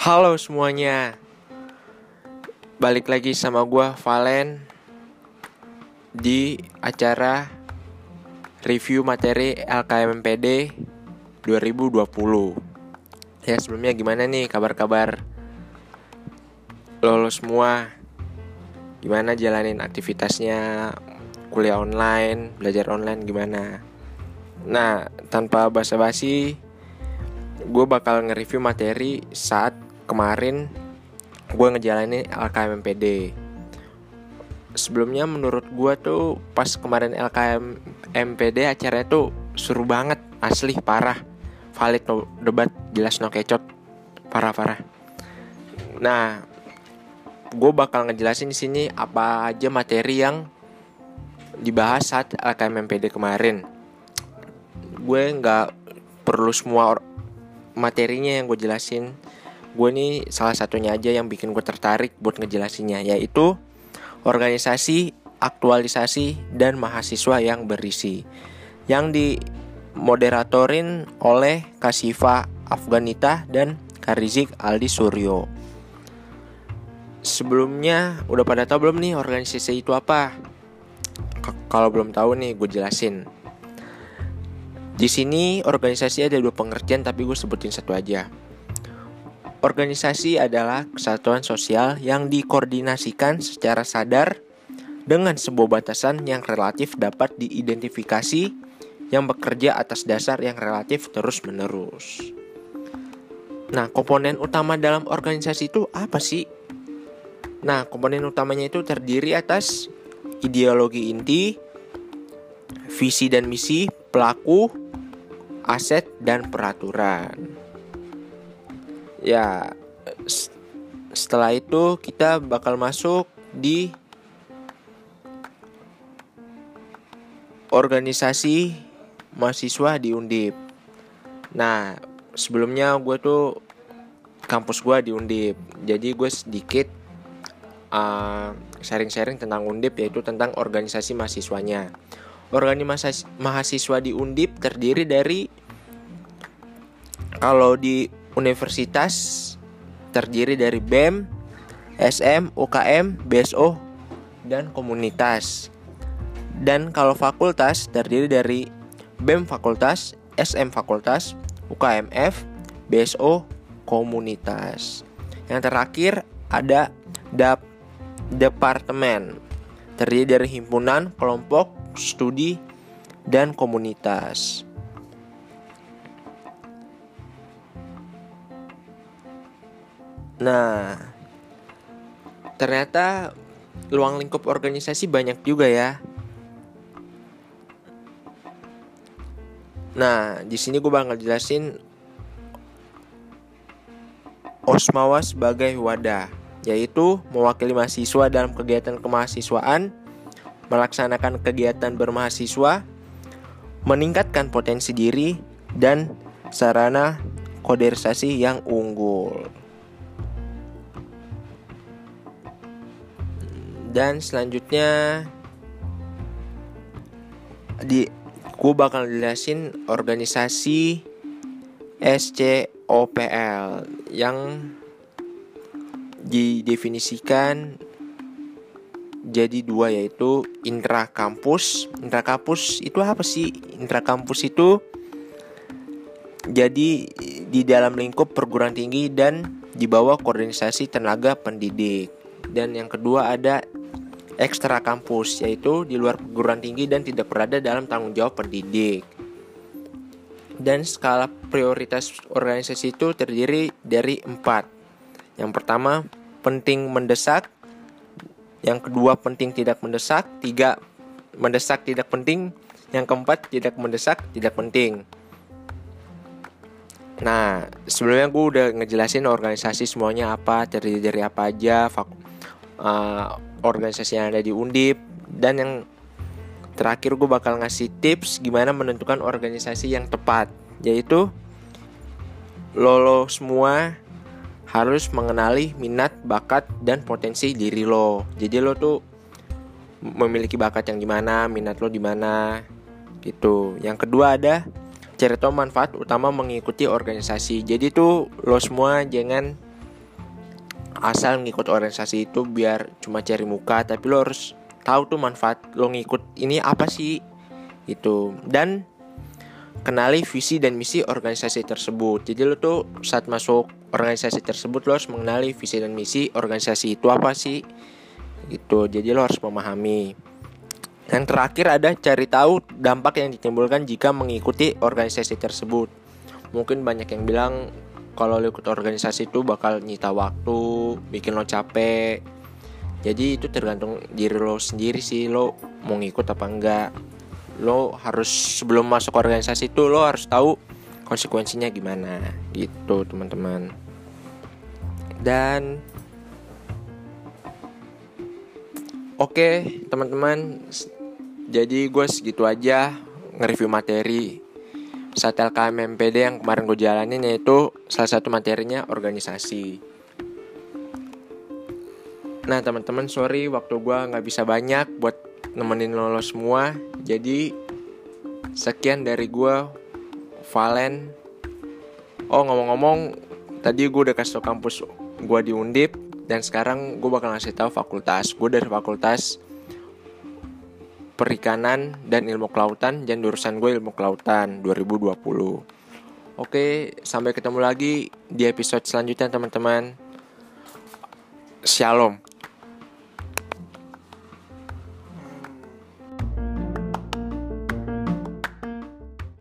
Halo semuanya. Balik lagi sama gue Valen Di acara Review materi LKMPD 2020 Ya sebelumnya gimana nih kabar-kabar? Lolo semua. Gimana jalanin aktivitasnya? Kuliah online, belajar online gimana? Nah tanpa basa-basi gue bakal nge-review materi saat kemarin gue ngejalanin LKMPD sebelumnya menurut gue tuh pas kemarin LKMPD acaranya tuh seru banget asli parah. Valid no debat jelas no kecot. Parah parah. Nah gue bakal ngejelasin di sini apa aja materi yang dibahas saat LKMPD kemarin. Gue nggak perlu semua materinya yang gue jelasin gue nih salah satunya aja yang bikin gue tertarik buat ngejelasinnya yaitu organisasi aktualisasi dan mahasiswa yang berisi yang dimoderatorin oleh Kasifa Afganita dan Karizik Aldi Suryo sebelumnya udah pada tahu belum nih organisasi itu apa? Kalau belum tahu nih gue jelasin. Di sini organisasi ada dua pengertian tapi gue sebutin satu aja. Organisasi adalah kesatuan sosial yang dikoordinasikan secara sadar dengan sebuah batasan yang relatif dapat diidentifikasi yang bekerja atas dasar yang relatif terus-menerus. Nah, komponen utama dalam organisasi itu apa sih? Nah, komponen utamanya itu terdiri atas ideologi inti, visi dan misi pelaku, aset dan peraturan. Ya, setelah itu kita bakal masuk di organisasi mahasiswa di Undip. Nah, sebelumnya gue tuh kampus gue di Undip, jadi gue sedikit uh, sharing-sharing tentang Undip yaitu tentang organisasi mahasiswanya. Organisasi mahasiswa di Undip terdiri dari kalau di universitas terdiri dari BEM, SM, UKM, BSO, dan komunitas. Dan kalau fakultas terdiri dari BEM fakultas, SM fakultas, UKMF, BSO, komunitas. Yang terakhir ada DAP departemen terdiri dari himpunan, kelompok, studi, dan komunitas. Nah, ternyata luang lingkup organisasi banyak juga ya. Nah, di sini gue bakal jelasin Osmawa sebagai wadah, yaitu mewakili mahasiswa dalam kegiatan kemahasiswaan, melaksanakan kegiatan bermahasiswa, meningkatkan potensi diri, dan sarana koderisasi yang unggul. Dan selanjutnya di gue bakal jelasin organisasi SCOPL yang didefinisikan jadi dua yaitu intra kampus. Intra kampus itu apa sih? Intra kampus itu jadi di dalam lingkup perguruan tinggi dan di bawah koordinasi tenaga pendidik. Dan yang kedua ada ekstra kampus yaitu di luar perguruan tinggi dan tidak berada dalam tanggung jawab pendidik. Dan skala prioritas organisasi itu terdiri dari empat. Yang pertama penting mendesak, yang kedua penting tidak mendesak, tiga mendesak tidak penting, yang keempat tidak mendesak tidak penting. Nah, sebelumnya gue udah ngejelasin organisasi semuanya apa, terdiri dari apa aja, uh, organisasi yang ada di Undip dan yang terakhir gue bakal ngasih tips gimana menentukan organisasi yang tepat yaitu lo, semua harus mengenali minat, bakat, dan potensi diri lo. Jadi lo tuh memiliki bakat yang gimana, minat lo di mana, gitu. Yang kedua ada cerita manfaat utama mengikuti organisasi. Jadi tuh lo semua jangan asal ngikut organisasi itu biar cuma cari muka tapi lo harus tahu tuh manfaat lo ngikut ini apa sih itu dan kenali visi dan misi organisasi tersebut. Jadi lo tuh saat masuk organisasi tersebut lo harus mengenali visi dan misi organisasi itu apa sih itu jadi lo harus memahami. Yang terakhir ada cari tahu dampak yang ditimbulkan jika mengikuti organisasi tersebut. Mungkin banyak yang bilang kalau lo ikut organisasi itu bakal nyita waktu bikin lo capek. Jadi itu tergantung diri lo sendiri sih lo mau ngikut apa enggak. Lo harus sebelum masuk organisasi itu lo harus tahu konsekuensinya gimana gitu teman-teman. Dan oke teman-teman jadi gue segitu aja nge-review materi saat LKM MPD yang kemarin gue jalanin yaitu salah satu materinya organisasi. Nah teman-teman sorry waktu gue nggak bisa banyak buat nemenin lo, semua. Jadi sekian dari gue Valen. Oh ngomong-ngomong tadi gue udah kasih tau kampus gue di Undip dan sekarang gue bakal ngasih tahu fakultas. Gue dari fakultas perikanan dan ilmu kelautan dan jurusan gue ilmu kelautan 2020 Oke sampai ketemu lagi di episode selanjutnya teman-teman. Shalom